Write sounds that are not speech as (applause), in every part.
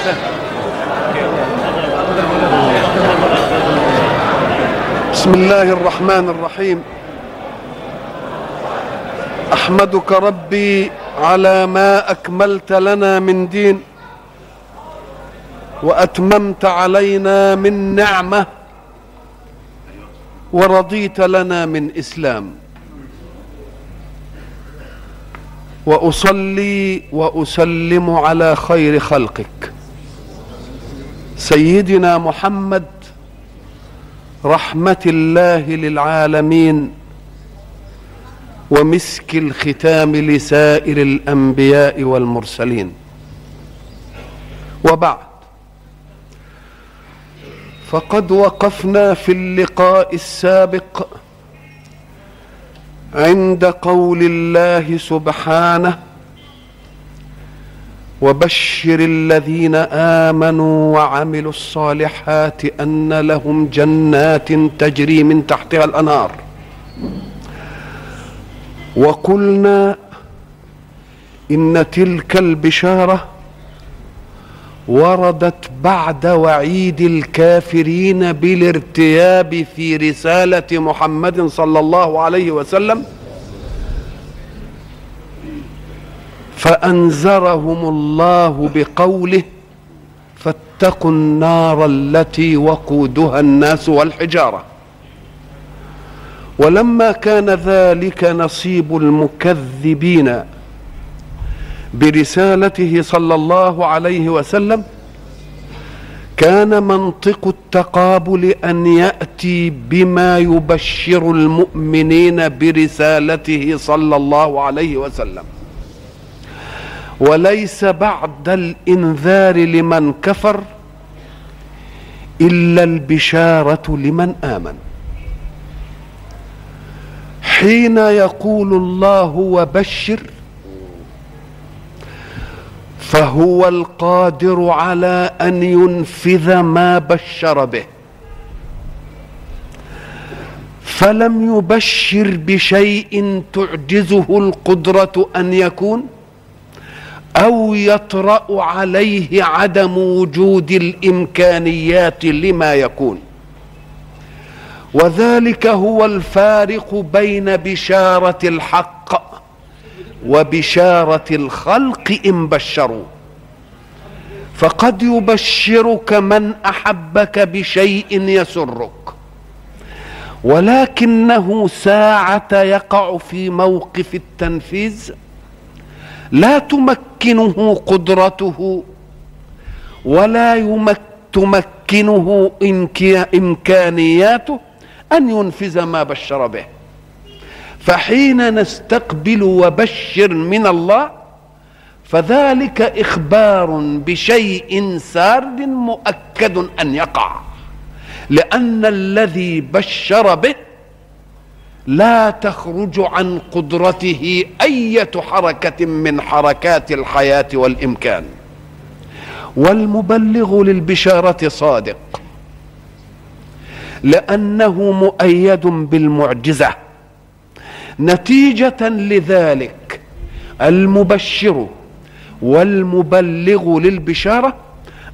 بسم الله الرحمن الرحيم. أحمدك ربي على ما أكملت لنا من دين وأتممت علينا من نعمة ورضيت لنا من إسلام. وأصلي وأسلم على خير خلقك. سيدنا محمد رحمة الله للعالمين ومسك الختام لسائر الأنبياء والمرسلين. وبعد فقد وقفنا في اللقاء السابق عند قول الله سبحانه وبشر الذين آمنوا وعملوا الصالحات أن لهم جنات تجري من تحتها الأنهار. وقلنا إن تلك البشارة وردت بعد وعيد الكافرين بالارتياب في رسالة محمد صلى الله عليه وسلم فأنذرهم الله بقوله فاتقوا النار التي وقودها الناس والحجارة. ولما كان ذلك نصيب المكذبين برسالته صلى الله عليه وسلم كان منطق التقابل أن يأتي بما يبشر المؤمنين برسالته صلى الله عليه وسلم. وليس بعد الإنذار لمن كفر إلا البشارة لمن آمن. حين يقول الله وبشر فهو القادر على أن ينفذ ما بشر به. فلم يبشر بشيء تعجزه القدرة أن يكون أو يطرأ عليه عدم وجود الإمكانيات لما يكون. وذلك هو الفارق بين بشارة الحق وبشارة الخلق إن بشروا. فقد يبشرك من أحبك بشيء يسرك ولكنه ساعة يقع في موقف التنفيذ لا تمكنه قدرته ولا يمك تمكنه إمكانياته أن ينفذ ما بشر به. فحين نستقبل وبشر من الله فذلك إخبار بشيء سارد مؤكد أن يقع. لأن الذي بشر به لا تخرج عن قدرته أية حركة من حركات الحياة والإمكان. والمبلغ للبشارة صادق لأنه مؤيد بالمعجزة. نتيجة لذلك المبشر والمبلغ للبشارة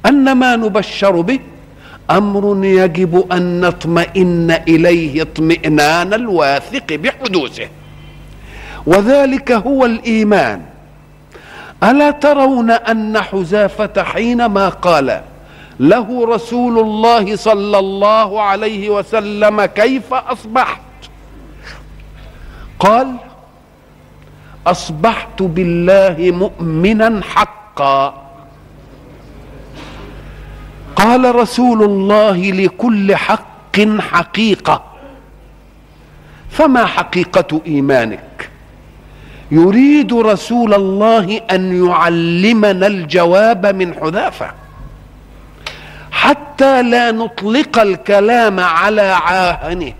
أن ما نبشر به أمر يجب أن نطمئن إليه اطمئنان الواثق بحدوثه. وذلك هو الإيمان. ألا ترون أن حذافة حينما قال له رسول الله صلى الله عليه وسلم كيف أصبحت؟ قال أصبحت بالله مؤمنا حقا. قال رسول الله لكل حق حقيقة. فما حقيقة إيمانك؟ يريد رسول الله أن يعلمنا الجواب من حذافة. حتى لا نطلق الكلام على عاهنه.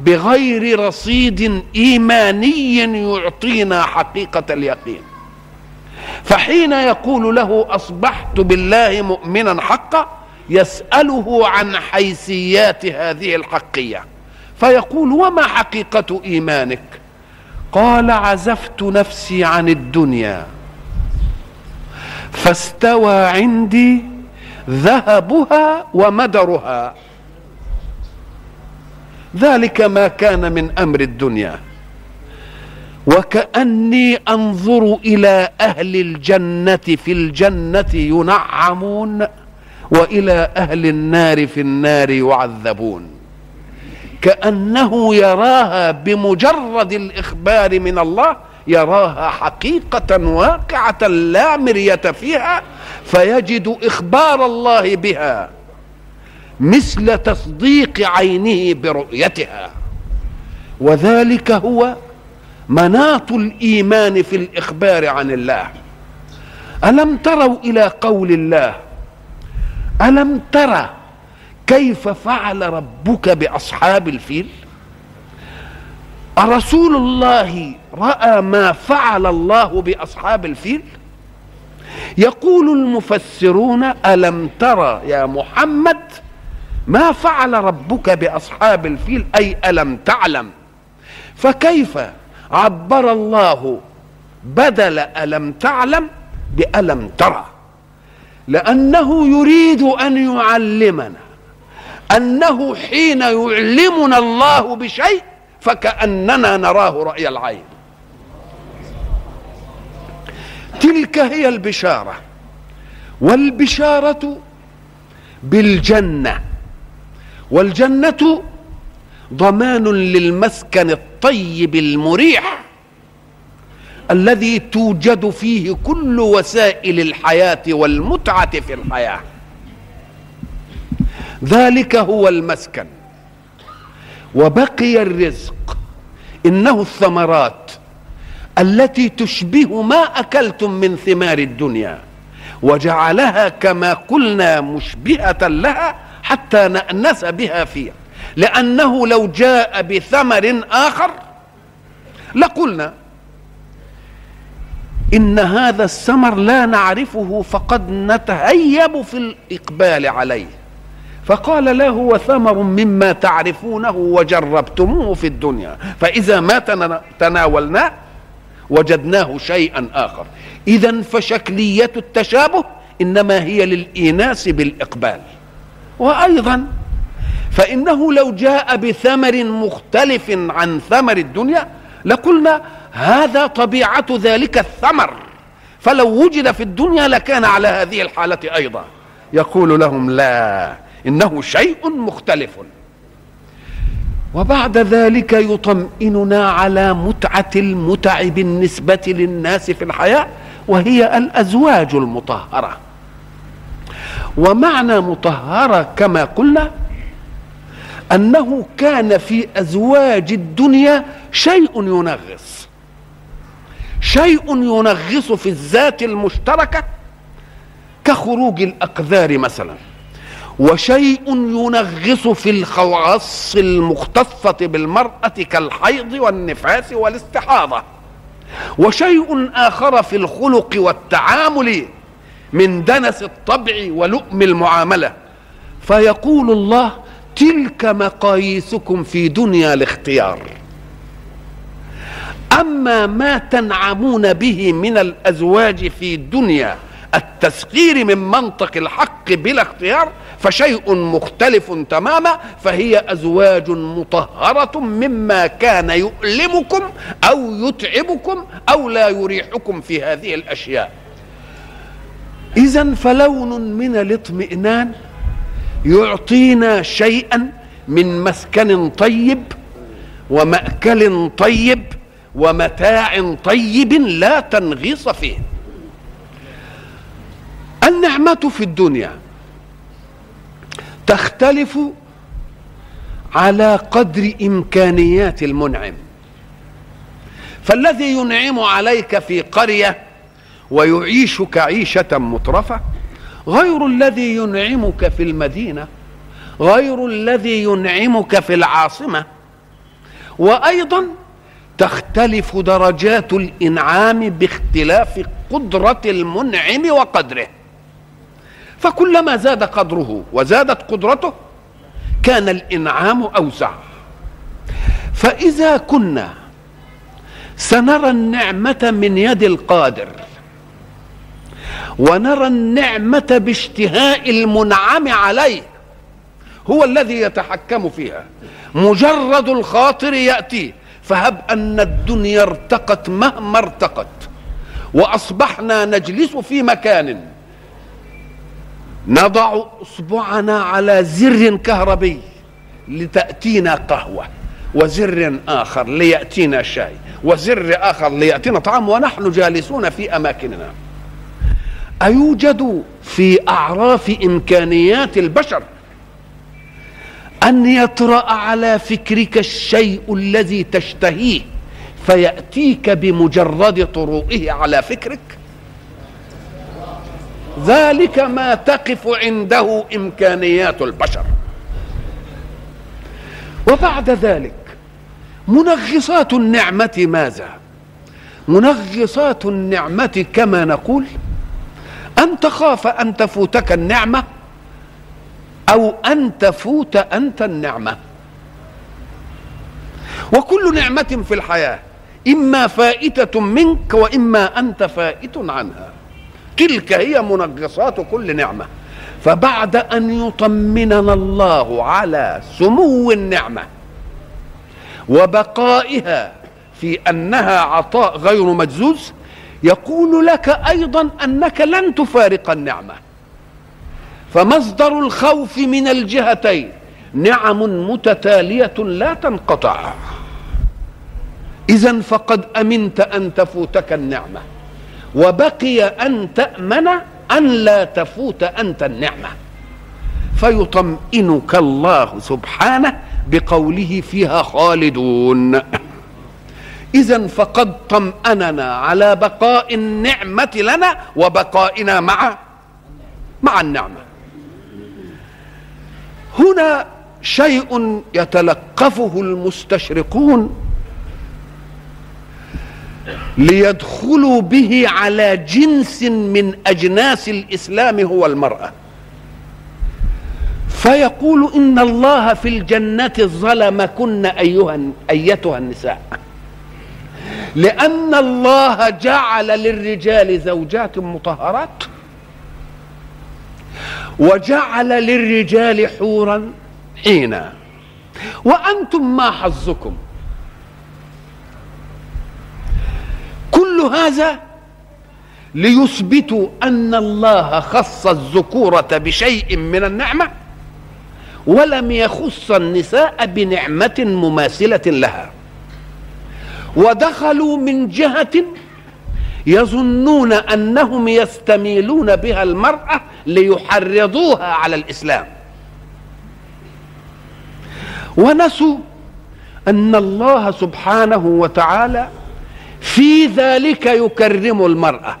بغير رصيد إيماني يعطينا حقيقة اليقين. فحين يقول له أصبحت بالله مؤمنا حقا يسأله عن حيثيات هذه الحقية. فيقول وما حقيقة إيمانك؟ قال عزفت نفسي عن الدنيا. فاستوى عندي ذهبها ومدرها. ذلك ما كان من أمر الدنيا. وكأني أنظر إلى أهل الجنة في الجنة ينعمون وإلى أهل النار في النار يعذبون. كأنه يراها بمجرد الإخبار من الله يراها حقيقة واقعة لا مرية فيها فيجد إخبار الله بها مثل تصديق عينه برؤيتها. وذلك هو مناط الإيمان في الإخبار عن الله. ألم تروا إلى قول الله؟ ألم ترى كيف فعل ربك بأصحاب الفيل؟ أرسول الله رأى ما فعل الله بأصحاب الفيل؟ يقول المفسرون ألم ترى يا محمد ما فعل ربك بأصحاب الفيل؟ أي ألم تعلم؟ فكيف عبر الله بدل ألم تعلم بألم ترى. لأنه يريد أن يعلمنا. أنه حين يعلمنا الله بشيء فكأننا نراه رأي العين. تلك هي البشارة. والبشارة بالجنة. والجنة ضمان للمسكن الطيب المريح الذي توجد فيه كل وسائل الحياة والمتعة في الحياة. ذلك هو المسكن. وبقي الرزق. إنه الثمرات التي تشبه ما أكلتم من ثمار الدنيا. وجعلها كما قلنا مشبهة لها حتى نأنس بها فيها. لأنه لو جاء بثمر آخر لقلنا إن هذا الثمر لا نعرفه فقد نتهيب في الإقبال عليه. فقال لا هو ثمر مما تعرفونه وجربتموه في الدنيا فإذا ما تناولناه وجدناه شيئا آخر. اذا فشكلية التشابه إنما هي للإيناس بالإقبال. وأيضا فإنه لو جاء بثمر مختلف عن ثمر الدنيا لقلنا هذا طبيعة ذلك الثمر. فلو وجد في الدنيا لكان على هذه الحالة أيضا. يقول لهم لا إنه شيء مختلف. وبعد ذلك يطمئننا على متعة المتع بالنسبة للناس في الحياة وهي الأزواج المطهرة. ومعنى مطهرة كما قلنا أنه كان في أزواج الدنيا شيء ينغص. شيء ينغص في الذات المشتركة كخروج الأقذار مثلا. وشيء ينغص في الخواص المختصة بالمرأة كالحيض والنفاس والاستحاضة. وشيء آخر في الخلق والتعامل من دنس الطبع ولؤم المعاملة. فيقول الله تلك مقاييسكم في دنيا الاختيار. أما ما تنعمون به من الأزواج في دنيا التسخير من منطق الحق بلا اختيار فشيء مختلف تماما فهي أزواج مطهرة مما كان يؤلمكم أو يتعبكم أو لا يريحكم في هذه الأشياء. اذا فلون من الاطمئنان يعطينا شيئا من مسكن طيب ومأكل طيب ومتاع طيب لا تنغيص فيه. النعمة في الدنيا تختلف على قدر إمكانيات المنعم. فالذي ينعم عليك في قرية ويعيشك عيشة مترفة غير الذي ينعمك في المدينة غير الذي ينعمك في العاصمة. وأيضا تختلف درجات الإنعام باختلاف قدرة المنعم وقدره. فكلما زاد قدره وزادت قدرته كان الإنعام أوسع. فإذا كنا سنرى النعمة من يد القادر ونرى النعمة باشتهاء المنعم عليه. هو الذي يتحكم فيها. مجرد الخاطر يأتي. فهب أن الدنيا ارتقت مهما ارتقت. وأصبحنا نجلس في مكان. نضع أصبعنا على زر كهربي لتأتينا قهوة. وزر آخر ليأتينا شاي. وزر آخر ليأتينا طعام. ونحن جالسون في أماكننا. أيوجد في أعراف إمكانيات البشر أن يطرأ على فكرك الشيء الذي تشتهيه فيأتيك بمجرد طروئه على فكرك. ذلك ما تقف عنده إمكانيات البشر. وبعد ذلك منغصات النعمة ماذا؟ منغصات النعمة كما نقول أن تخاف أن تفوتك النعمة أو أن تفوت أنت النعمة. وكل نعمة في الحياة إما فائتة منك وإما أنت فائت عنها. تلك هي منغصات كل نعمة. فبعد أن يطمننا الله على سمو النعمة وبقائها في أنها عطاء غير مجزوز يقول لك أيضا أنك لن تفارق النعمة. فمصدر الخوف من الجهتين نعم متتالية لا تنقطع. اذا فقد أمنت أن تفوتك النعمة وبقي أن تأمن أن لا تفوت أنت النعمة. فيطمئنك الله سبحانه بقوله فيها خالدون. اذا فقد طمأننا على بقاء النعمة لنا وبقائنا مع مع النعمة. هنا شيء يتلقفه المستشرقون ليدخلوا به على جنس من أجناس الإسلام هو المرأة. فيقول إن الله في الجنة ظلمكن ايها أيتها النساء. لأن الله جعل للرجال زوجات مطهرات وجعل للرجال حورا حينا. وأنتم ما حظكم؟ كل هذا ليثبتوا أن الله خص الذكورة بشيء من النعمة ولم يخص النساء بنعمة مماثلة لها. ودخلوا من جهة يظنون أنهم يستميلون بها المرأة ليحرضوها على الإسلام. ونسوا أن الله سبحانه وتعالى في ذلك يكرم المرأة.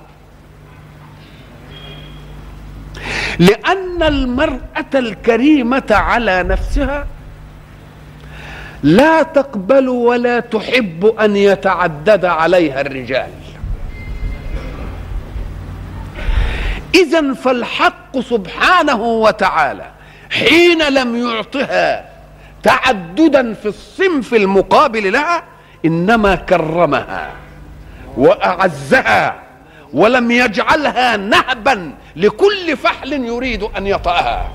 لأن المرأة الكريمة على نفسها لا تقبل ولا تحب أن يتعدد عليها الرجال. إذا فالحق سبحانه وتعالى حين لم يعطها تعددا في الصنف المقابل لها إنما كرمها وأعزها ولم يجعلها نهبا لكل فحل يريد أن يطأها.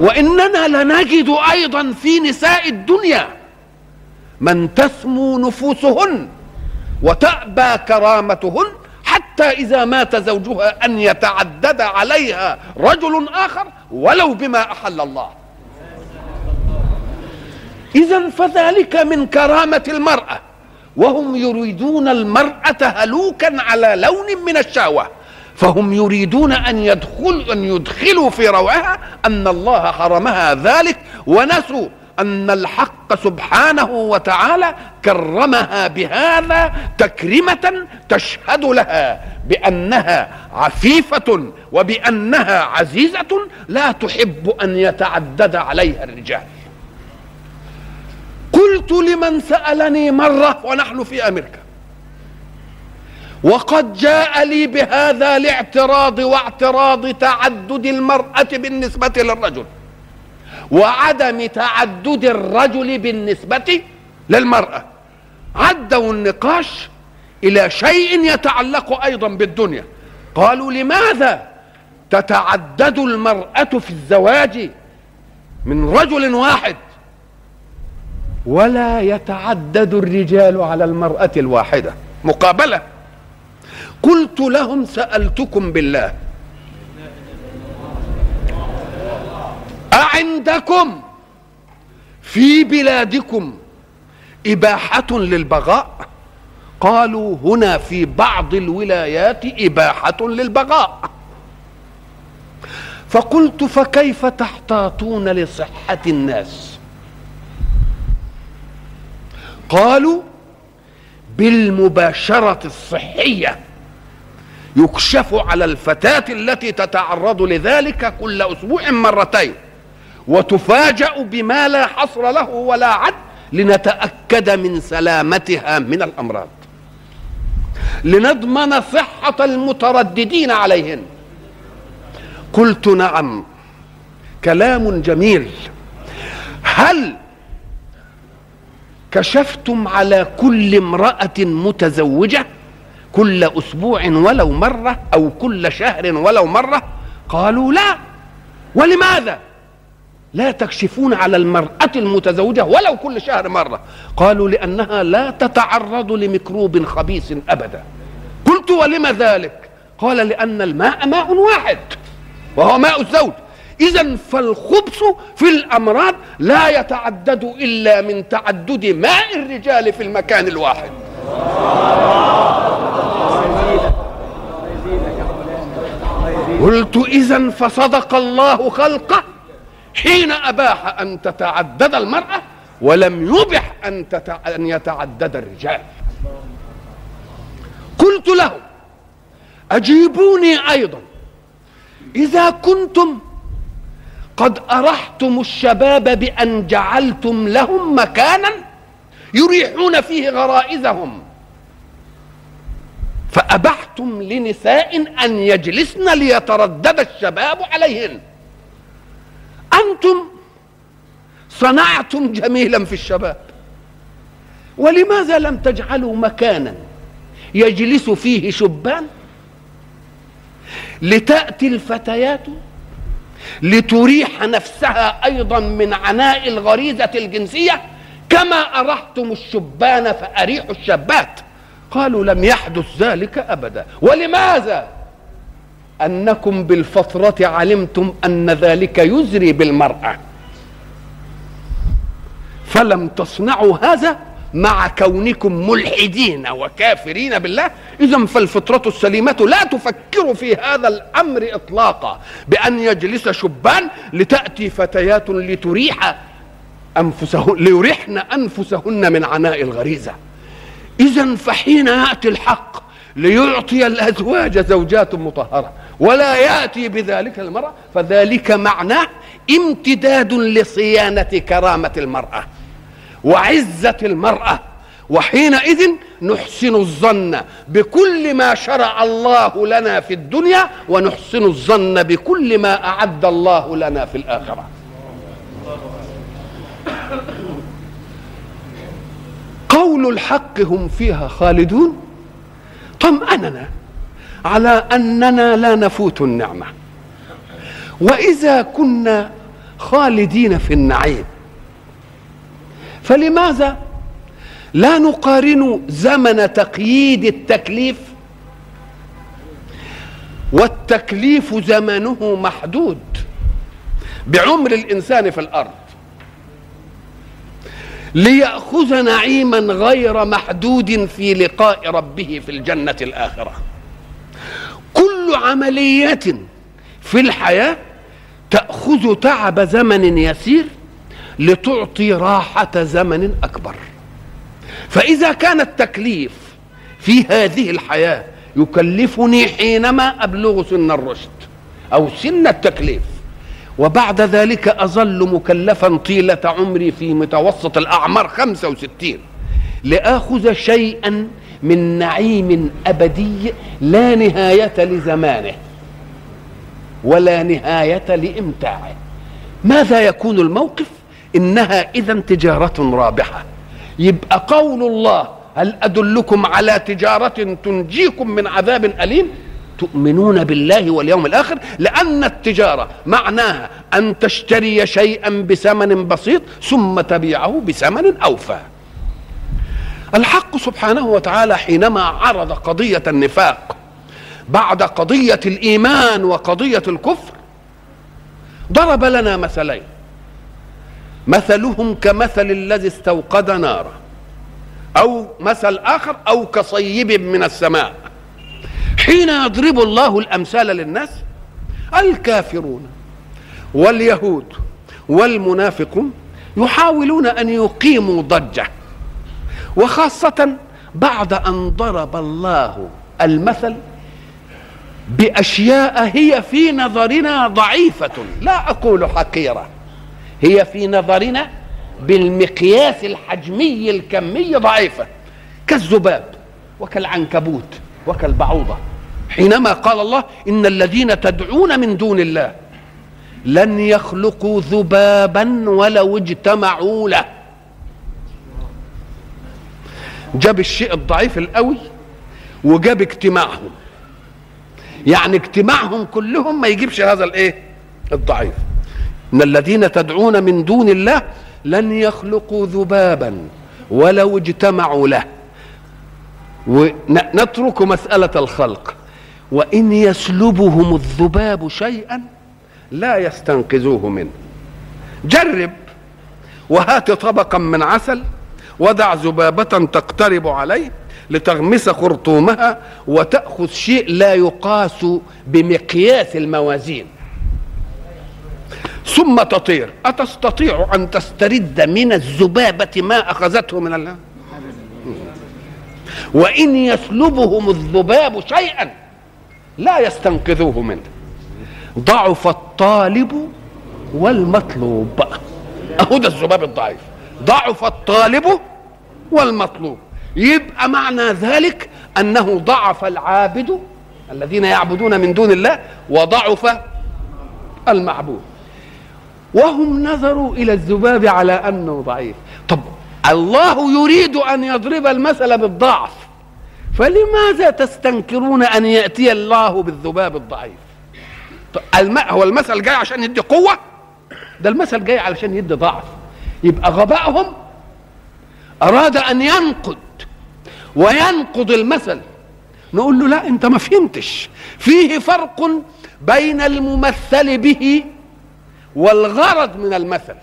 وإننا لنجد أيضا في نساء الدنيا من تسمو نفوسهن وتأبى كرامتهن حتى إذا مات زوجها أن يتعدد عليها رجل آخر ولو بما أحل الله. إذا فذلك من كرامة المرأة وهم يريدون المرأة هلوكا على لون من الشهوة. فهم يريدون أن يدخل أن يدخلوا في روعها أن الله حرمها ذلك ونسوا أن الحق سبحانه وتعالى كرمها بهذا تكرمة تشهد لها بأنها عفيفة وبأنها عزيزة لا تحب أن يتعدد عليها الرجال. قلت لمن سألني مرة ونحن في أمريكا. وقد جاء لي بهذا الاعتراض واعتراض تعدد المرأة بالنسبة للرجل وعدم تعدد الرجل بالنسبة للمرأة. عدوا النقاش إلى شيء يتعلق أيضا بالدنيا. قالوا لماذا تتعدد المرأة في الزواج من رجل واحد؟ ولا يتعدد الرجال على المرأة الواحدة. مقابلة. قلت لهم سألتكم بالله. أعندكم في بلادكم إباحة للبغاء؟ قالوا هنا في بعض الولايات إباحة للبغاء. فقلت فكيف تحتاطون لصحة الناس؟ قالوا بالمباشرة الصحية. يكشف على الفتاة التي تتعرض لذلك كل أسبوع مرتين وتفاجأ بما لا حصر له ولا عد لنتأكد من سلامتها من الأمراض. لنضمن صحة المترددين عليهن. قلت نعم. كلام جميل. هل كشفتم على كل امرأة متزوجة؟ كل أسبوع ولو مرة أو كل شهر ولو مرة قالوا لا. ولماذا؟ لا تكشفون على المرأة المتزوجة ولو كل شهر مرة. قالوا لأنها لا تتعرض لميكروب خبيث أبدا. قلت ولم ذلك؟ قال لأن الماء ماء واحد وهو ماء الزوج. إذا فالخبث في الأمراض لا يتعدد إلا من تعدد ماء الرجال في المكان الواحد. قلت إذا فصدق الله خلقه حين أباح أن تتعدد المرأة ولم يبح أن. أن يتعدد الرجال قلت له أجيبوني أيضا إذا كنتم قد أرحتم الشباب بأن جعلتم لهم مكانا يريحون فيه غرائزهم فأبحتم لنساء أن يجلسن ليتردد الشباب عليهن. أنتم صنعتم جميلا في الشباب. ولماذا لم تجعلوا مكانا يجلس فيه شبان؟ لتأتي الفتيات لتريح نفسها أيضا من عناء الغريزة الجنسية كما أرحتم الشبان فأريحوا الشابات. قالوا لم يحدث ذلك أبدا. ولماذا؟ أنكم بالفترة علمتم أن ذلك يزري بالمرأة. فلم تصنعوا هذا مع كونكم ملحدين وكافرين بالله؟ اذا فالفطرة السليمة لا تفكر في هذا الأمر اطلاقا بأن يجلس شبان لتأتي فتيات لتريح انفسهن ليرحن أنفسهن من عناء الغريزة. إذا فحين ياتي الحق ليعطي الأزواج زوجات مطهرة ولا يأتي بذلك المرأة فذلك معناه امتداد لصيانة كرامة المرأة وعزة المرأة. وحينئذ نحسن الظن بكل ما شرع الله لنا في الدنيا ونحسن الظن بكل ما أعد الله لنا في الآخرة. قول الحق هم فيها خالدون؟ طمأننا على أننا لا نفوت النعمة. وإذا كنا خالدين في النعيم فلماذا لا نقارن زمن تقييد التكليف؟ والتكليف زمنه محدود بعمر الإنسان في الأرض. ليأخذ نعيما غير محدود في لقاء ربه في الجنة الآخرة. كل عملية في الحياة تأخذ تعب زمن يسير لتعطي راحة زمن أكبر. فإذا كان التكليف في هذه الحياة يكلفني حينما أبلغ سن الرشد أو سن التكليف وبعد ذلك أظل مكلفا طيلة عمري في متوسط الأعمار خمسة وستين لآخذ شيئا من نعيم أبدي لا نهاية لزمانه ولا نهاية لإمتاعه. ماذا يكون الموقف؟ إنها اذا تجارة رابحة. يبقى قول الله هل أدلكم على تجارة تنجيكم من عذاب أليم؟ تؤمنون بالله واليوم الآخر؟ لأن التجارة معناها أن تشتري شيئا بثمن بسيط ثم تبيعه بثمن أوفى. الحق سبحانه وتعالى حينما عرض قضية النفاق بعد قضية الإيمان وقضية الكفر ضرب لنا مثلين. مثلهم كمثل الذي استوقد نارا أو مثل آخر أو كصيب من السماء. حين يضرب الله الأمثال للناس؟ الكافرون واليهود والمنافقون يحاولون أن يقيموا ضجة. وخاصة بعد أن ضرب الله المثل بأشياء هي في نظرنا ضعيفة. لا أقول حقيرة. هي في نظرنا بالمقياس الحجمي الكمي ضعيفة. كالذباب وكالعنكبوت وكالبعوضة. حينما قال الله إن الذين تدعون من دون الله لن يخلقوا ذبابا ولو اجتمعوا له. جاب الشيء الضعيف القوي وجاب اجتماعهم. يعني اجتماعهم كلهم ما يجيبش هذا الإيه؟ الضعيف. إن الذين تدعون من دون الله لن يخلقوا ذبابا ولو اجتمعوا له. ونترك مسألة الخلق. وإن يسلبهم الذباب شيئا لا يستنقذوه منه. جرب وهات طبقا من عسل ودع ذبابة تقترب عليه لتغمس خرطومها وتأخذ شيء لا يقاس بمقياس الموازين. ثم تطير. أتستطيع أن تسترد من الذبابة ما أخذته من الله؟ وإن يسلبهم الذباب شيئا لا يستنقذوه منه. ضعف الطالب والمطلوب. أهو ده الذباب الضعيف. ضعف الطالب والمطلوب. يبقى معنى ذلك أنه ضعف العابد الذين يعبدون من دون الله وضعف المعبود. وهم نظروا إلى الذباب على أنه ضعيف. طب الله يريد أن يضرب المثل بالضعف. فلماذا تستنكرون أن يأتي الله بالذباب الضعيف؟ الم... هو المثل جاي عشان يدي قوة؟ ده المثل جاي علشان يدي ضعف. يبقى غبائهم أراد أن ينقد وينقض المثل. نقول له لا أنت ما فهمتش. فيه فرق بين الممثل به والغرض من المثل.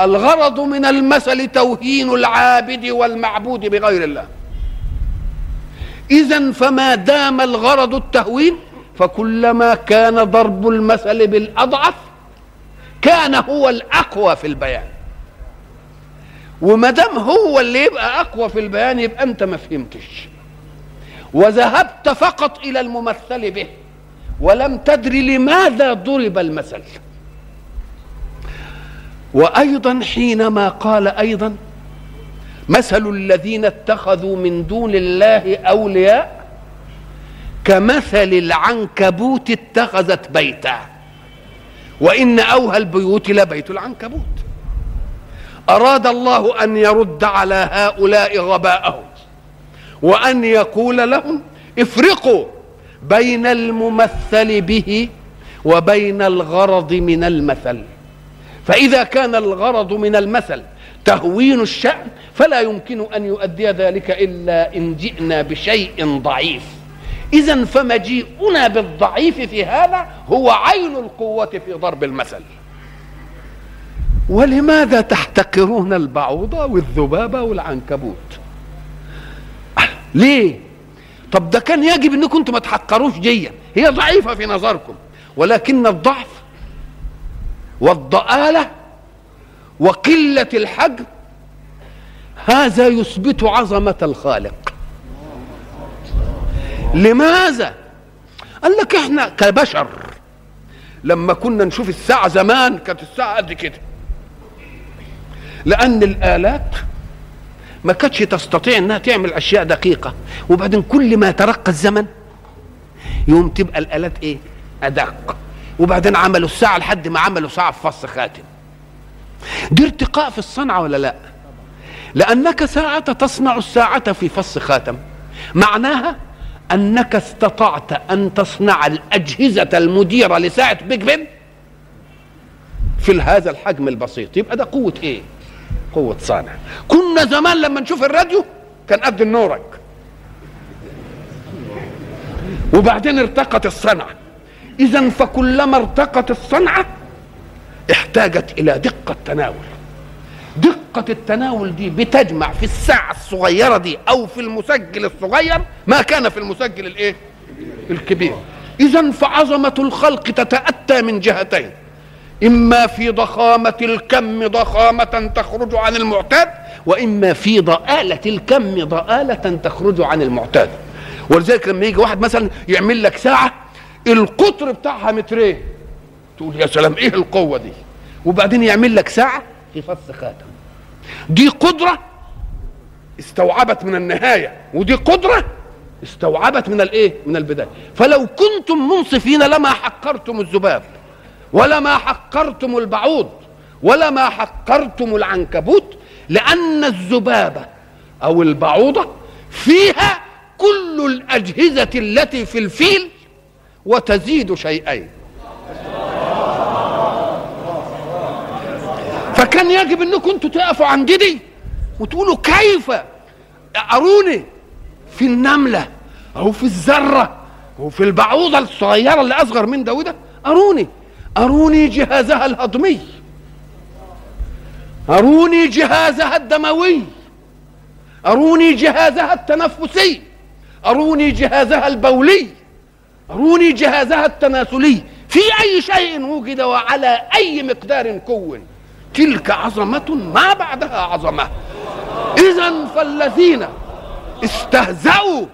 الغرض من المثل توهين العابد والمعبود بغير الله. إذا فما دام الغرض التهوين فكلما كان ضرب المثل بالأضعف كان هو الأقوى في البيان. وما دام هو اللي يبقى أقوى في البيان يبقى أنت ما فهمتش. وذهبت فقط إلى الممثل به ولم تدري لماذا ضرب المثل. وأيضا حينما قال أيضا مثل الذين اتخذوا من دون الله أولياء كمثل العنكبوت اتخذت بيتا. وإن أوهى البيوت لبيت العنكبوت. أراد الله أن يرد على هؤلاء غباءهم وأن يقول لهم افرقوا بين الممثل به وبين الغرض من المثل. فإذا كان الغرض من المثل تهوين الشأن فلا يمكن أن يؤدي ذلك إلا إن جئنا بشيء ضعيف. إذا فمجيئنا بالضعيف في هذا هو عين القوة في ضرب المثل. ولماذا تحتقرون البعوضة والذبابة والعنكبوت؟ ليه؟ طب ده كان يجب إنكم أنتم ما تحقروش جيا. هي ضعيفة في نظركم ولكن الضعف والضآلة وقلة الحجم هذا يثبت عظمة الخالق. لماذا؟ قال لك إحنا كبشر لما كنا نشوف الساعة زمان كانت الساعة قد كده. لأن الآلات ما كانتش تستطيع إنها تعمل أشياء دقيقة. وبعدين كل ما ترقى الزمن يوم تبقى الآلات إيه؟ أدق. وبعدين عملوا الساعة لحد ما عملوا ساعة في فص خاتم. دي ارتقاء في الصنعة ولا لا؟ لأنك ساعة تصنع الساعة في فص خاتم. معناها أنك استطعت أن تصنع الأجهزة المديرة لساعة بيج بن في هذا الحجم البسيط. يبقى ده قوة إيه؟ قوة صانع. كنا زمان لما نشوف الراديو كان قد النورك وبعدين ارتقت الصنعة. اذا فكلما ارتقت الصنعة احتاجت إلى دقة تناول. دقة التناول دي بتجمع في الساعة الصغيرة دي أو في المسجل الصغير ما كان في المسجل الإيه؟ الكبير. إذا فعظمة الخلق تتأتى من جهتين. إما في ضخامة الكم ضخامة تخرج عن المعتاد وإما في ضآلة الكم ضآلة تخرج عن المعتاد. ولذلك لما يجي واحد مثلا يعمل لك ساعة القطر بتاعها مترين. تقول يا سلام إيه القوة دي؟ وبعدين يعمل لك ساعة في فص خاتم. دي قدرة استوعبت من النهاية ودي قدرة استوعبت من الإيه؟ من البداية. فلو كنتم منصفين لما حقرتم الذباب ولما حقرتم البعوض ولما حقرتم العنكبوت لأن الذبابة أو البعوضة فيها كل الأجهزة التي في الفيل وتزيد شيئين. فكان يجب انكم أنتوا تقفوا عند دي وتقولوا كيف أروني في النملة أو في الذرة أو في البعوضة الصغيرة اللي أصغر من ده وده أروني أروني جهازها الهضمي. أروني جهازها الدموي. أروني جهازها التنفسي. أروني جهازها البولي. أروني جهازها التناسلي. في أي شيء وجد وعلى أي مقدار كون. تلك عظمة ما بعدها عظمة. إذا فالذين استهزأوا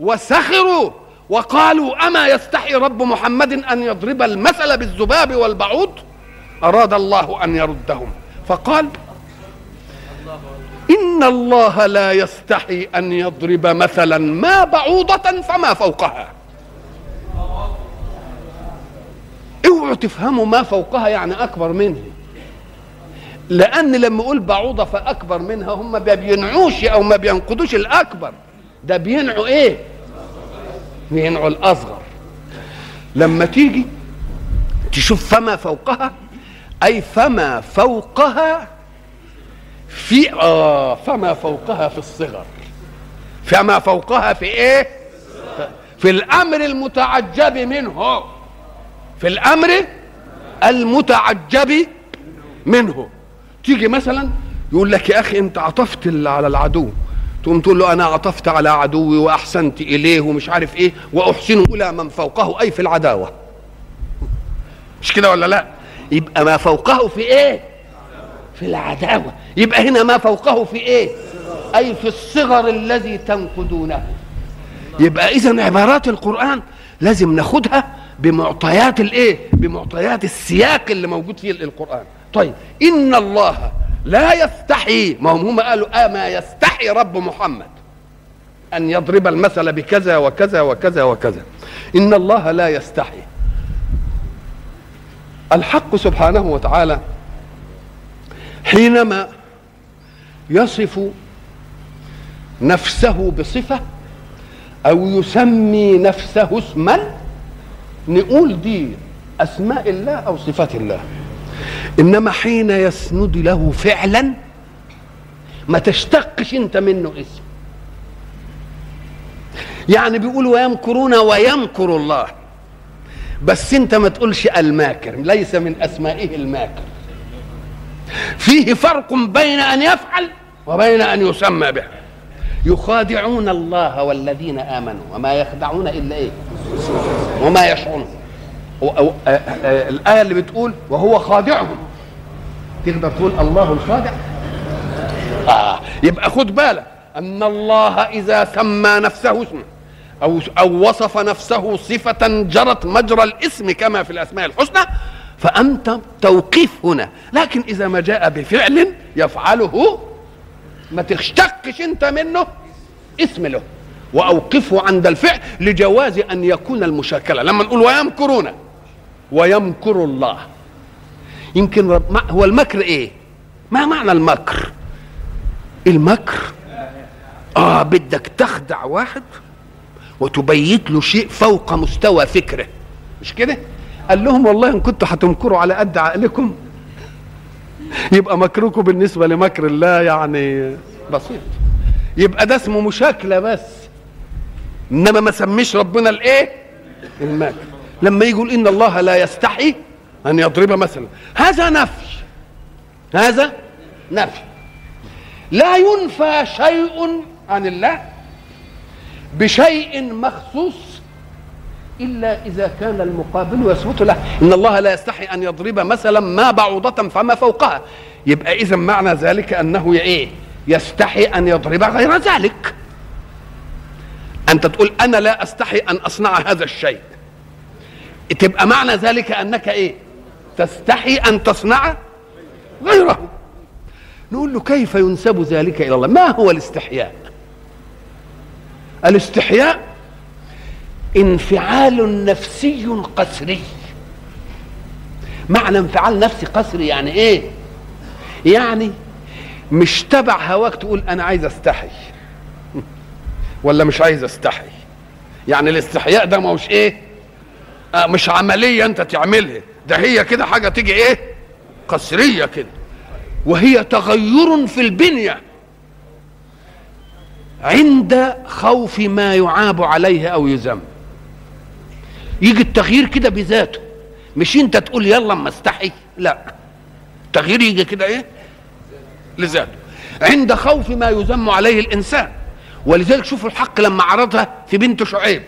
وسخروا وقالوا أما يستحي رب محمد أن يضرب المثل بالذباب والبعوض أراد الله أن يردهم. فقال إن الله لا يستحي أن يضرب مثلا ما بعوضة فما فوقها. اوعوا تفهموا ما فوقها يعني أكبر منه. لأن لما أقول بعوضة فأكبر منها هم ما بينعوش أو ما بينقضوش الأكبر. ده بينعوا إيه؟ بينعوا الأصغر. لما تيجي تشوف فما فوقها أي فما فوقها في آه فما فوقها في الصغر. فما فوقها في إيه؟ في الأمر المتعجب منه. في الأمر المتعجب منه. تيجي مثلا يقول لك يا أخي أنت عطفت على العدو. تقوم تقول له أنا عطفت على عدوي وأحسنت إليه ومش عارف إيه واحسن إلى من فوقه. أي في العداوة؟ مش كده ولا لا؟ يبقى ما فوقه في إيه؟ في العداوة. يبقى هنا ما فوقه في إيه؟ أي في الصغر الذي تنقدونه. يبقى اذا عبارات القرآن لازم ناخدها بمعطيات الإيه؟ بمعطيات السياق اللي موجود في القرآن. طيب إن الله لا يستحي ما هم هم قالوا اما يستحي رب محمد أن يضرب المثل بكذا وكذا وكذا وكذا. إن الله لا يستحي. الحق سبحانه وتعالى حينما يصف نفسه بصفة أو يسمي نفسه اسما نقول دي أسماء الله أو صفات الله. إنما حين يسند له فعلا ما تشتقش أنت منه اسم. يعني بيقول ويمكرون ويمكر الله. بس أنت ما تقولش الماكر ليس من أسمائه الماكر. فيه فرق بين أن يفعل وبين أن يسمى به. يخادعون الله والذين آمنوا وما يخدعون إلا إيه؟ وما يشعرون. الآية اللي بتقول وهو خادعهم. تقدر تقول الله الخادع آه يبقى خد بالك أن الله إذا سمى نفسه اسما أو أو وصف نفسه صفة جرت مجرى الاسم كما في الأسماء الحسنى فأنت توقيف هنا. لكن إذا ما جاء بفعل يفعله ما تشتقش أنت منه اسم له. وأوقفه عند الفعل لجواز أن يكون المشاكلة. لما نقول ويمكرون ويمكر الله. يمكن رب هو المكر إيه؟ ما معنى المكر؟ المكر؟ آه بدك تخدع واحد وتبيت له شيء فوق مستوى فكره. مش كده؟ قال لهم والله إن كنتوا هتمكروا على قد عقلكم يبقى مكركم بالنسبة لمكر الله يعني بسيط. يبقى ده اسمه مشاكلة بس. إنما ما سميش ربنا الإيه؟ الماكر لما يقول إن الله لا يستحي أن يضرب مثلا. هذا نفي. هذا نفي. لا ينفى شيء عن الله بشيء مخصوص إلا إذا كان المقابل يثبت له. إن الله لا يستحي أن يضرب مثلا ما بعوضة فما فوقها. يبقى إذا معنى ذلك أنه إيه؟ يستحي أن يضرب غير ذلك. أنت تقول أنا لا أستحي أن أصنع هذا الشيء. تبقى معنى ذلك أنك إيه؟ تستحي أن تصنع غيره. نقول له كيف ينسب ذلك إلى الله؟ ما هو الاستحياء؟ الاستحياء انفعال نفسي قسري. معنى انفعال نفسي قسري يعني إيه؟ يعني مش تبع هواك تقول أنا عايز أستحي. (laughs) ولا مش عايز أستحي. يعني الاستحياء ده ما هوش إيه؟ آه مش عملية أنت تعملها. ده هي كده حاجة تيجي إيه؟ قسرية كده. وهي تغير في البنية. عند خوف ما يعاب عليه أو يذم. يجي التغيير كده بذاته. مش أنت تقول يلا أما استحي. لا. التغيير يجي كده إيه؟ لذاته. عند خوف ما يذم عليه الإنسان. ولذلك شوفوا الحق لما عرضها في بنت شعيب.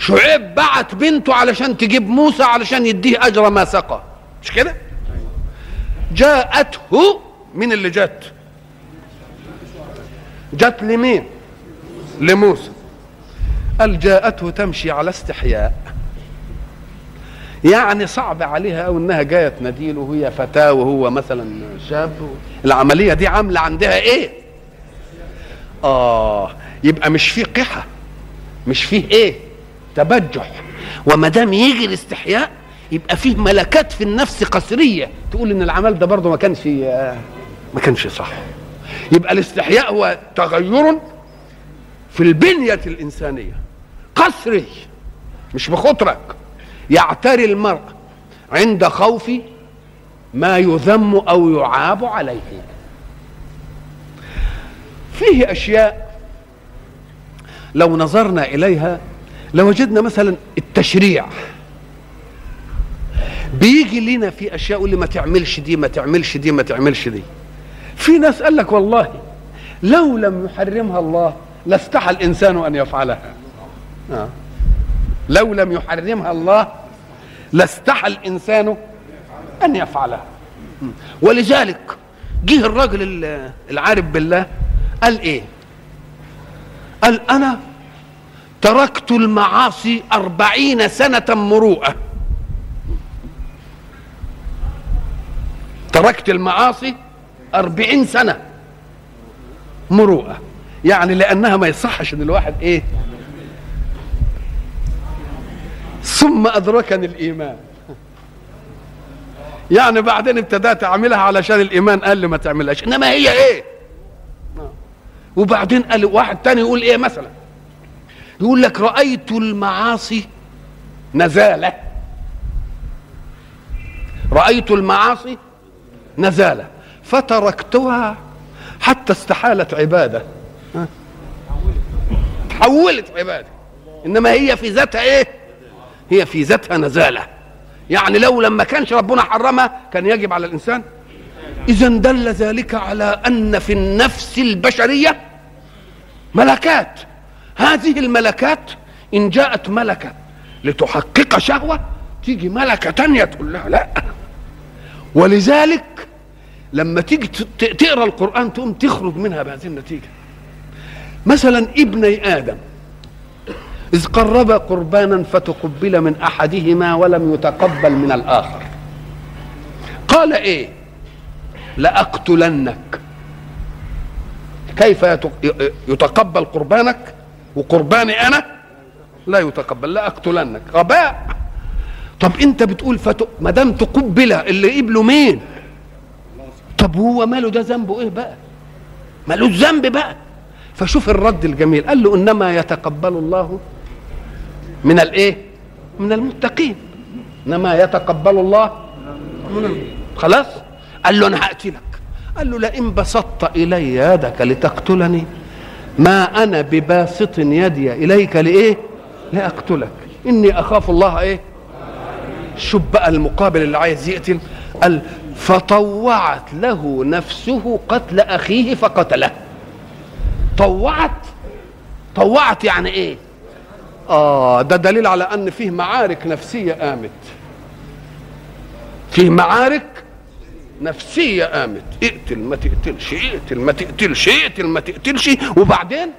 شعيب بعت بنته علشان تجيب موسى علشان يديه أجر ما سقى. مش كده؟ جاءته من اللي جت جت لمين؟ لموسى. قال جاءته تمشي على استحياء. يعني صعب عليها أو إنها جاية تناديله وهي فتاه وهو مثلا شاب. العملية دي عاملة عندها إيه؟ آه يبقى مش فيه قحة. مش فيه إيه؟ تبجح. وما دام يجي الاستحياء يبقى فيه ملكات في النفس قسرية. تقول إن العمل ده برضه ما كانش ما كانش صح. يبقى الاستحياء هو تغير في البنية الإنسانية. قسري مش بخطرك. يعتري المرء عند خوف ما يذم أو يعاب عليه. فيه أشياء لو نظرنا إليها لوجدنا مثلا التشريع بيجي لنا في أشياء يقول لي ما تعملش دي ما تعملش دي ما تعملش دي. في ناس قال لك والله لو لم يحرمها الله لاستحى الإنسان أن يفعلها. آه. لو لم يحرمها الله لاستحى الإنسان أن يفعلها. ولذلك جه الراجل العارف بالله قال إيه؟ قال أنا تركت المعاصي أربعين سنة مروءة. تركت المعاصي أربعين سنة مروءة. يعني لأنها ما يصحش إن الواحد إيه؟ ثم أدركني الإيمان. يعني بعدين ابتدأت أعملها علشان الإيمان قال لي ما تعملهاش. إنما هي إيه؟ وبعدين قال واحد تاني يقول إيه مثلا؟ يقول لك رأيت المعاصي نزالة. رأيت المعاصي نزالة. فتركتها حتى استحالت عبادة. تحولت عبادة. إنما هي في ذاتها إيه؟ هي في ذاتها نزالة. يعني لو لما كانش ربنا حرمها كان يجب على الإنسان. إذا دل ذلك على أن في النفس البشرية ملكات هذه الملكات إن جاءت ملكة لتحقق شهوة تيجي ملكة تانية تقول لها لا. ولذلك لما تيجي تقرأ القرآن تقوم تخرج منها بهذه النتيجة. مثلا ابني آدم إذ قرب قربانا فتقبل من أحدهما ولم يتقبل من الآخر. قال إيه؟ لأقتلنك. كيف يتقبل قربانك؟ وقرباني أنا لا يتقبل لا أقتلنك. غباء. طب أنت بتقول فتو ما دام تقبل اللي قبله مين؟ طب هو ماله ده ذنبه إيه بقى؟ مالوش ذنب بقى؟ فشوف الرد الجميل. قال له إنما يتقبل الله من الإيه؟ من المتقين. إنما يتقبل الله من. خلاص؟ قال له أنا هقتلك. قال له لئن بسطت إلي يدك لتقتلني ما أنا بباسط يدي إليك لإيه؟ لأقتلك. إني أخاف الله إيه؟ شوف بقى المقابل اللي عايز يقتل. قال فطوعت له نفسه قتل أخيه فقتله. طوعت؟ طوعت يعني إيه؟ آه ده دليل على أن فيه معارك نفسية قامت فيه معارك نفسية قامت. اقتل ما تقتلش اقتل ما تقتلش اقتل ما تقتلش. وبعدين؟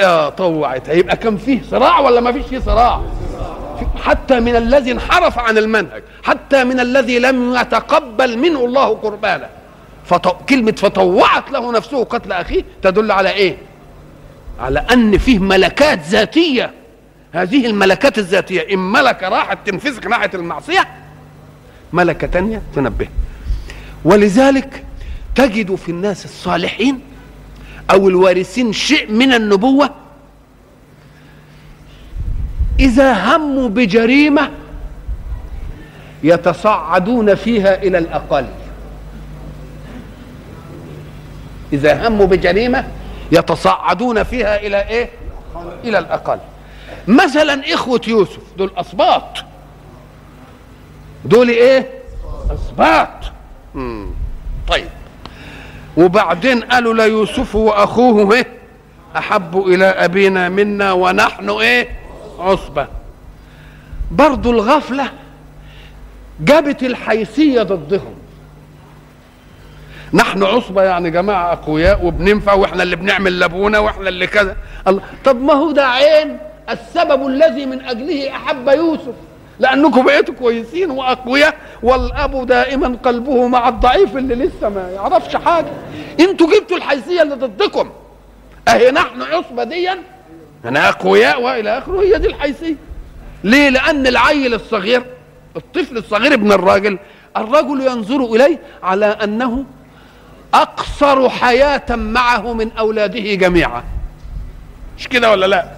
آه طوعت. هيبقى كان فيه صراع ولا ما فيش فيه صراع؟ حتى من الذي انحرف عن المنهج حتى من الذي لم يتقبل منه الله قربانه فط... كلمة فطوعت له نفسه قتل أخيه تدل على إيه؟ على أن فيه ملكات ذاتية. هذه الملكات الذاتية إن ملكة راحت تنفذك ناحية المعصية ملكة تانية تنبه. ولذلك تجد في الناس الصالحين أو الوارثين شيء من النبوة. إذا هموا بجريمة يتصعدون فيها إلى الأقل. إذا هموا بجريمة يتصعدون فيها إلى إيه؟ إلى الأقل. مثلا إخوة يوسف دول أسباط دول؟ أسباط مم. طيب وبعدين قالوا ليوسف وأخوه إيه؟ أحب إلى أبينا منا ونحن إيه؟ عصبة برضو الغفلة جابت الحيثية ضدهم نحن عصبة يعني جماعة أقوياء وبننفع وإحنا اللي بنعمل لابونا وإحنا اللي كذا الله طب ما هو ده عين السبب الذي من أجله أحب يوسف لأنكم بقيتوا كويسين وأقوياء والأب دائما قلبه مع الضعيف اللي لسه ما يعرفش حاجة. أنتوا جبتوا الحيثية اللي ضدكم. أهي نحن عصبة ديا أنا أقوياء وإلى آخره. هي دي الحيثية. ليه؟ لأن العيل الصغير الطفل الصغير ابن الراجل الرجل ينظر إليه على أنه أقصر حياة معه من أولاده جميعا. مش كده ولا لا؟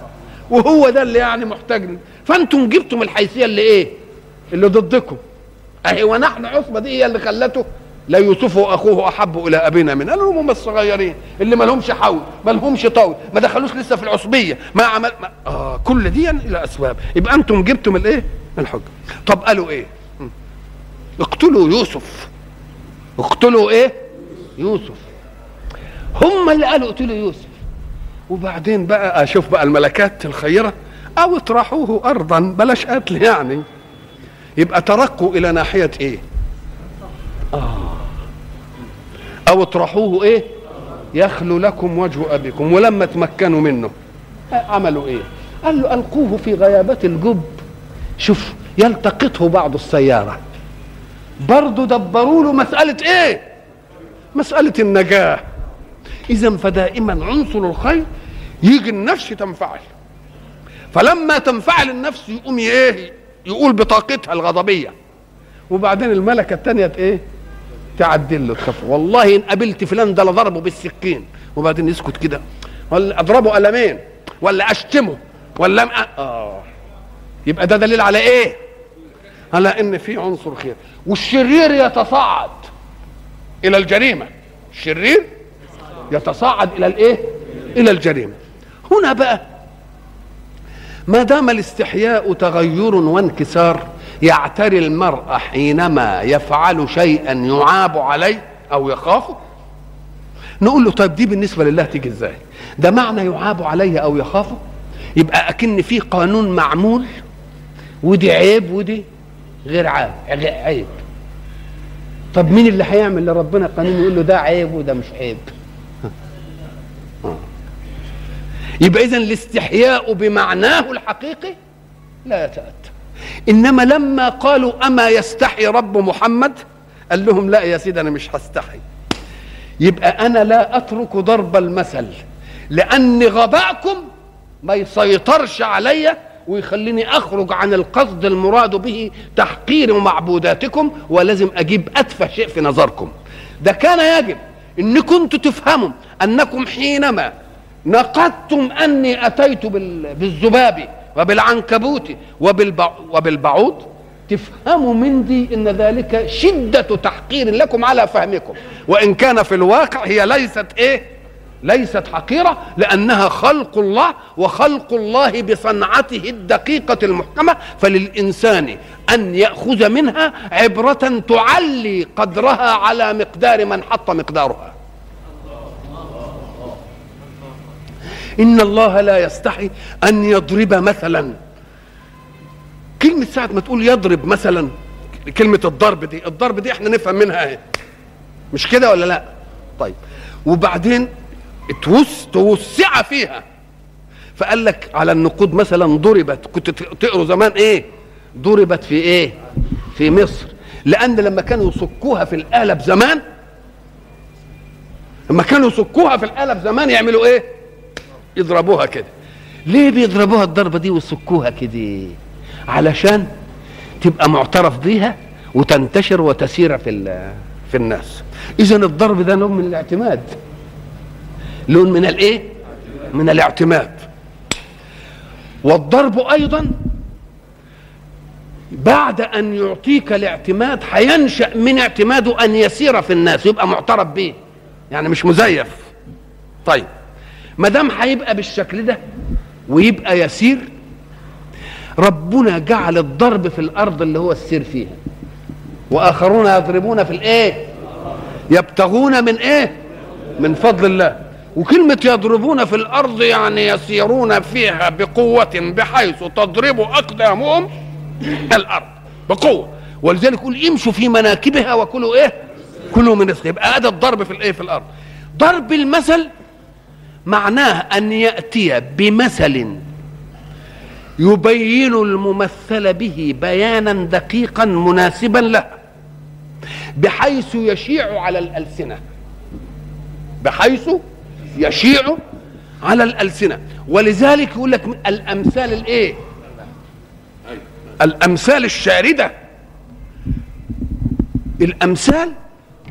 وهو ده اللي يعني محتاج فانتم جبتم الحيثية اللي إيه؟ اللي ضدكم. أهي ونحن عصبة دي هي اللي خلته لا يوسف واخوه أحب إلى أبينا من قالوا هم الصغيرين اللي ما لهمش حول ما لهمش طول ما دخلوش لسه في العصبية ما عمل ما آه كل دي إلى أسباب. يبقى أنتم جبتم الإيه؟ الحجة. طب قالوا إيه؟ اقتلوا يوسف. اقتلوا إيه؟ يوسف. هم اللي قالوا اقتلوا يوسف. وبعدين بقى أشوف بقى الملكات الخيرة. أو اطرحوه ارضا بلاش قتل يعني. يبقى ترقوا إلى ناحية إيه؟ آه. أو اطرحوه إيه؟ يخلو لكم وجه أبيكم. ولما تمكنوا منه. عملوا إيه؟ قال له ألقوه في غيابات الجب. شوف يلتقطه بعض السيارة. برضه دبروا له مسألة إيه؟ مسألة النجاة. إذا فدائما عنصر الخير يجي النفس تنفعل فلما تنفعل النفس يقوم إيه يقول بطاقتها الغضبية. وبعدين الملكة الثانية إيه؟ تعدل له تخاف والله إن قابلت فلان ده لضربه بالسكين. وبعدين يسكت كده. ولا أضربه قلمين. ولا أشتمه. ولا آه. يبقى ده دليل على إيه؟ على إن في عنصر خير. والشرير يتصاعد إلى الجريمة. الشرير يتصاعد إلى الإيه؟ إلى الجريمة. هنا بقى ما دام الاستحياء تغير وانكسار يعتري المرء حينما يفعل شيئا يعاب عليه أو يخافه؟ نقول له طيب دي بالنسبة لله تيجي إزاي؟ ده معنى يعاب عليه أو يخافه؟ يبقى أكن في قانون معمول ودي عيب ودي غير عيب عيب. طب مين اللي هيعمل لربنا قانون يقول له ده عيب وده مش عيب؟ يبقى اذا الاستحياء بمعناه الحقيقي لا يتأتى. إنما لما قالوا أما يستحي رب محمد قال لهم لا يا سيدي أنا مش هستحي. يبقى أنا لا أترك ضرب المثل لأن غباءكم ما يسيطرش عليا ويخليني أخرج عن القصد المراد به تحقير معبوداتكم ولازم أجيب أتفه شيء في نظركم. ده كان يجب ان كنتوا تفهموا أنكم حينما نقدتم أني أتيت بالذباب وبالعنكبوت وبالبعوض؟ تفهموا من دي إن ذلك شدة تحقير لكم على فهمكم. وإن كان في الواقع هي ليست إيه؟ ليست حقيرة لأنها خلق الله وخلق الله بصنعته الدقيقة المحكمة. فللإنسان أن يأخذ منها عبرة تعلي قدرها على مقدار من حط مقدارها. إن الله لا يستحي أن يضرب مثلا. كلمة ساعة ما تقول يضرب مثلا كلمة الضرب دي الضرب دي إحنا نفهم منها إيه؟ مش كده ولا لأ؟ طيب. وبعدين توس توسع فيها. فقال لك على النقود مثلا ضربت كنت تقروا زمان إيه؟ ضربت في إيه؟ في مصر. لأن لما كانوا يصكوها في القالب زمان لما كانوا يصكوها في القالب زمان يعملوا إيه؟ يضربوها كده. ليه بيضربوها الضربة دي ويصكوها كده؟ علشان تبقى معترف بيها وتنتشر وتسير في في الناس. اذا الضرب ده لون من الاعتماد. لون من الايه من الاعتماد. والضرب أيضا بعد أن يعطيك الاعتماد هينشا من اعتماده أن يسير في الناس يبقى معترف به. يعني مش مزيف. طيب. ما دام هيبقى بالشكل ده ويبقى يسير ربنا جعل الضرب في الأرض اللي هو السير فيها. وآخرون يضربون في الإيه؟ يبتغون من إيه؟ من فضل الله. وكلمة يضربون في الأرض يعني يسيرون فيها بقوة بحيث تضرب أقدامهم الأرض بقوة. ولذلك يقول امشوا في مناكبها وكلوا إيه؟ كلوا من رزقه يبقى هذا الضرب في الإيه؟ في الأرض. ضرب المثل معناه أن يأتي بمثل يبين الممثل به بيانا دقيقا مناسبا له بحيث يشيع على الألسنة بحيث يشيع على الألسنة. ولذلك يقول لك الأمثال الإيه؟ الأمثال الشاردة. الأمثال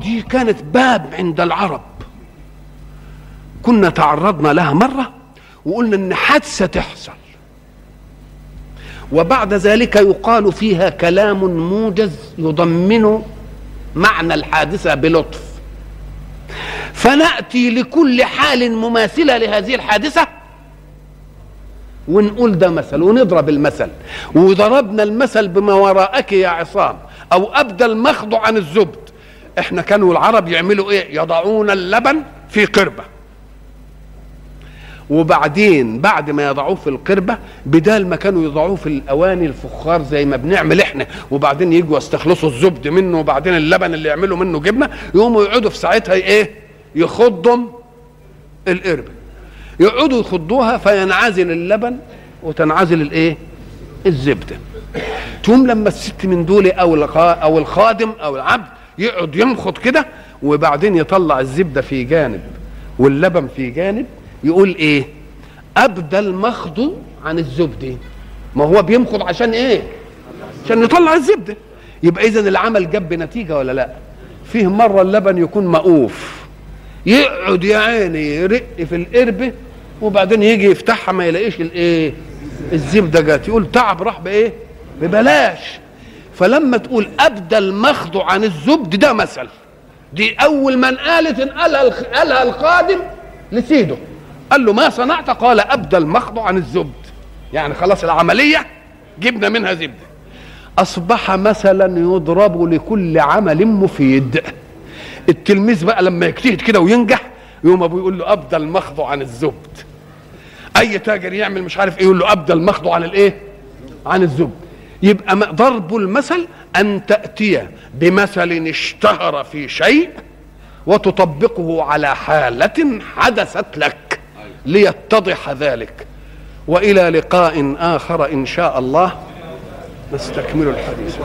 دي كانت باب عند العرب. كنا تعرضنا لها مرة وقلنا إن حادثة تحصل. وبعد ذلك يقال فيها كلام موجز يضمن معنى الحادثة بلطف. فنأتي لكل حال مماثلة لهذه الحادثة ونقول ده مثل ونضرب المثل. وضربنا المثل بما وراءك يا عصام أو أبدى المخض عن الزبد. إحنا كانوا العرب يعملوا إيه؟ يضعون اللبن في قربة. وبعدين بعد ما يضعوه في القربة بدال ما كانوا يضعوه في الأواني الفخار زي ما بنعمل إحنا وبعدين يجوا يستخلصوا الزبد منه وبعدين اللبن اللي يعملوا منه جبنة يقوموا يقعدوا في ساعتها إيه؟ يخضم القربة. يقعدوا يخضوها فينعزل اللبن وتنعزل الإيه؟ الزبدة تقوم لما الست من دول أو أو الخادم أو العبد يقعد ينخض كده وبعدين يطلع الزبدة في جانب واللبن في جانب يقول إيه؟ أبدى المخض عن الزبده ما هو بيمخض عشان إيه؟ عشان يطلع الزبده يبقى اذا العمل جاب نتيجه ولا لأ؟ فيه مرة اللبن يكون مقوف. يقعد يا عيني يرق في القربه وبعدين يجي يفتحها ما يلاقيش الإيه؟ الزبدة جت. يقول تعب راح بإيه؟ ببلاش. فلما تقول أبدى المخض عن الزبد ده مثل. دي أول من قالت قالها قالها القادم لسيده. قال له ما صنعت؟ قال ابدى المخض عن الزبد. يعني خلاص العملية جبنا منها زبدة. أصبح مثلا يضرب لكل عمل مفيد. التلميذ بقى لما يجتهد كده وينجح يوم أبوه يقول له ابدى المخض عن الزبد. أي تاجر يعمل مش عارف إيه يقول له ابدى المخض عن الإيه؟ عن الزبد. يبقى ضرب المثل أن تأتي بمثل اشتهر في شيء وتطبقه على حالة حدثت لك. ليتضح ذلك. وإلى لقاء آخر إن شاء الله. نستكمل الحديث.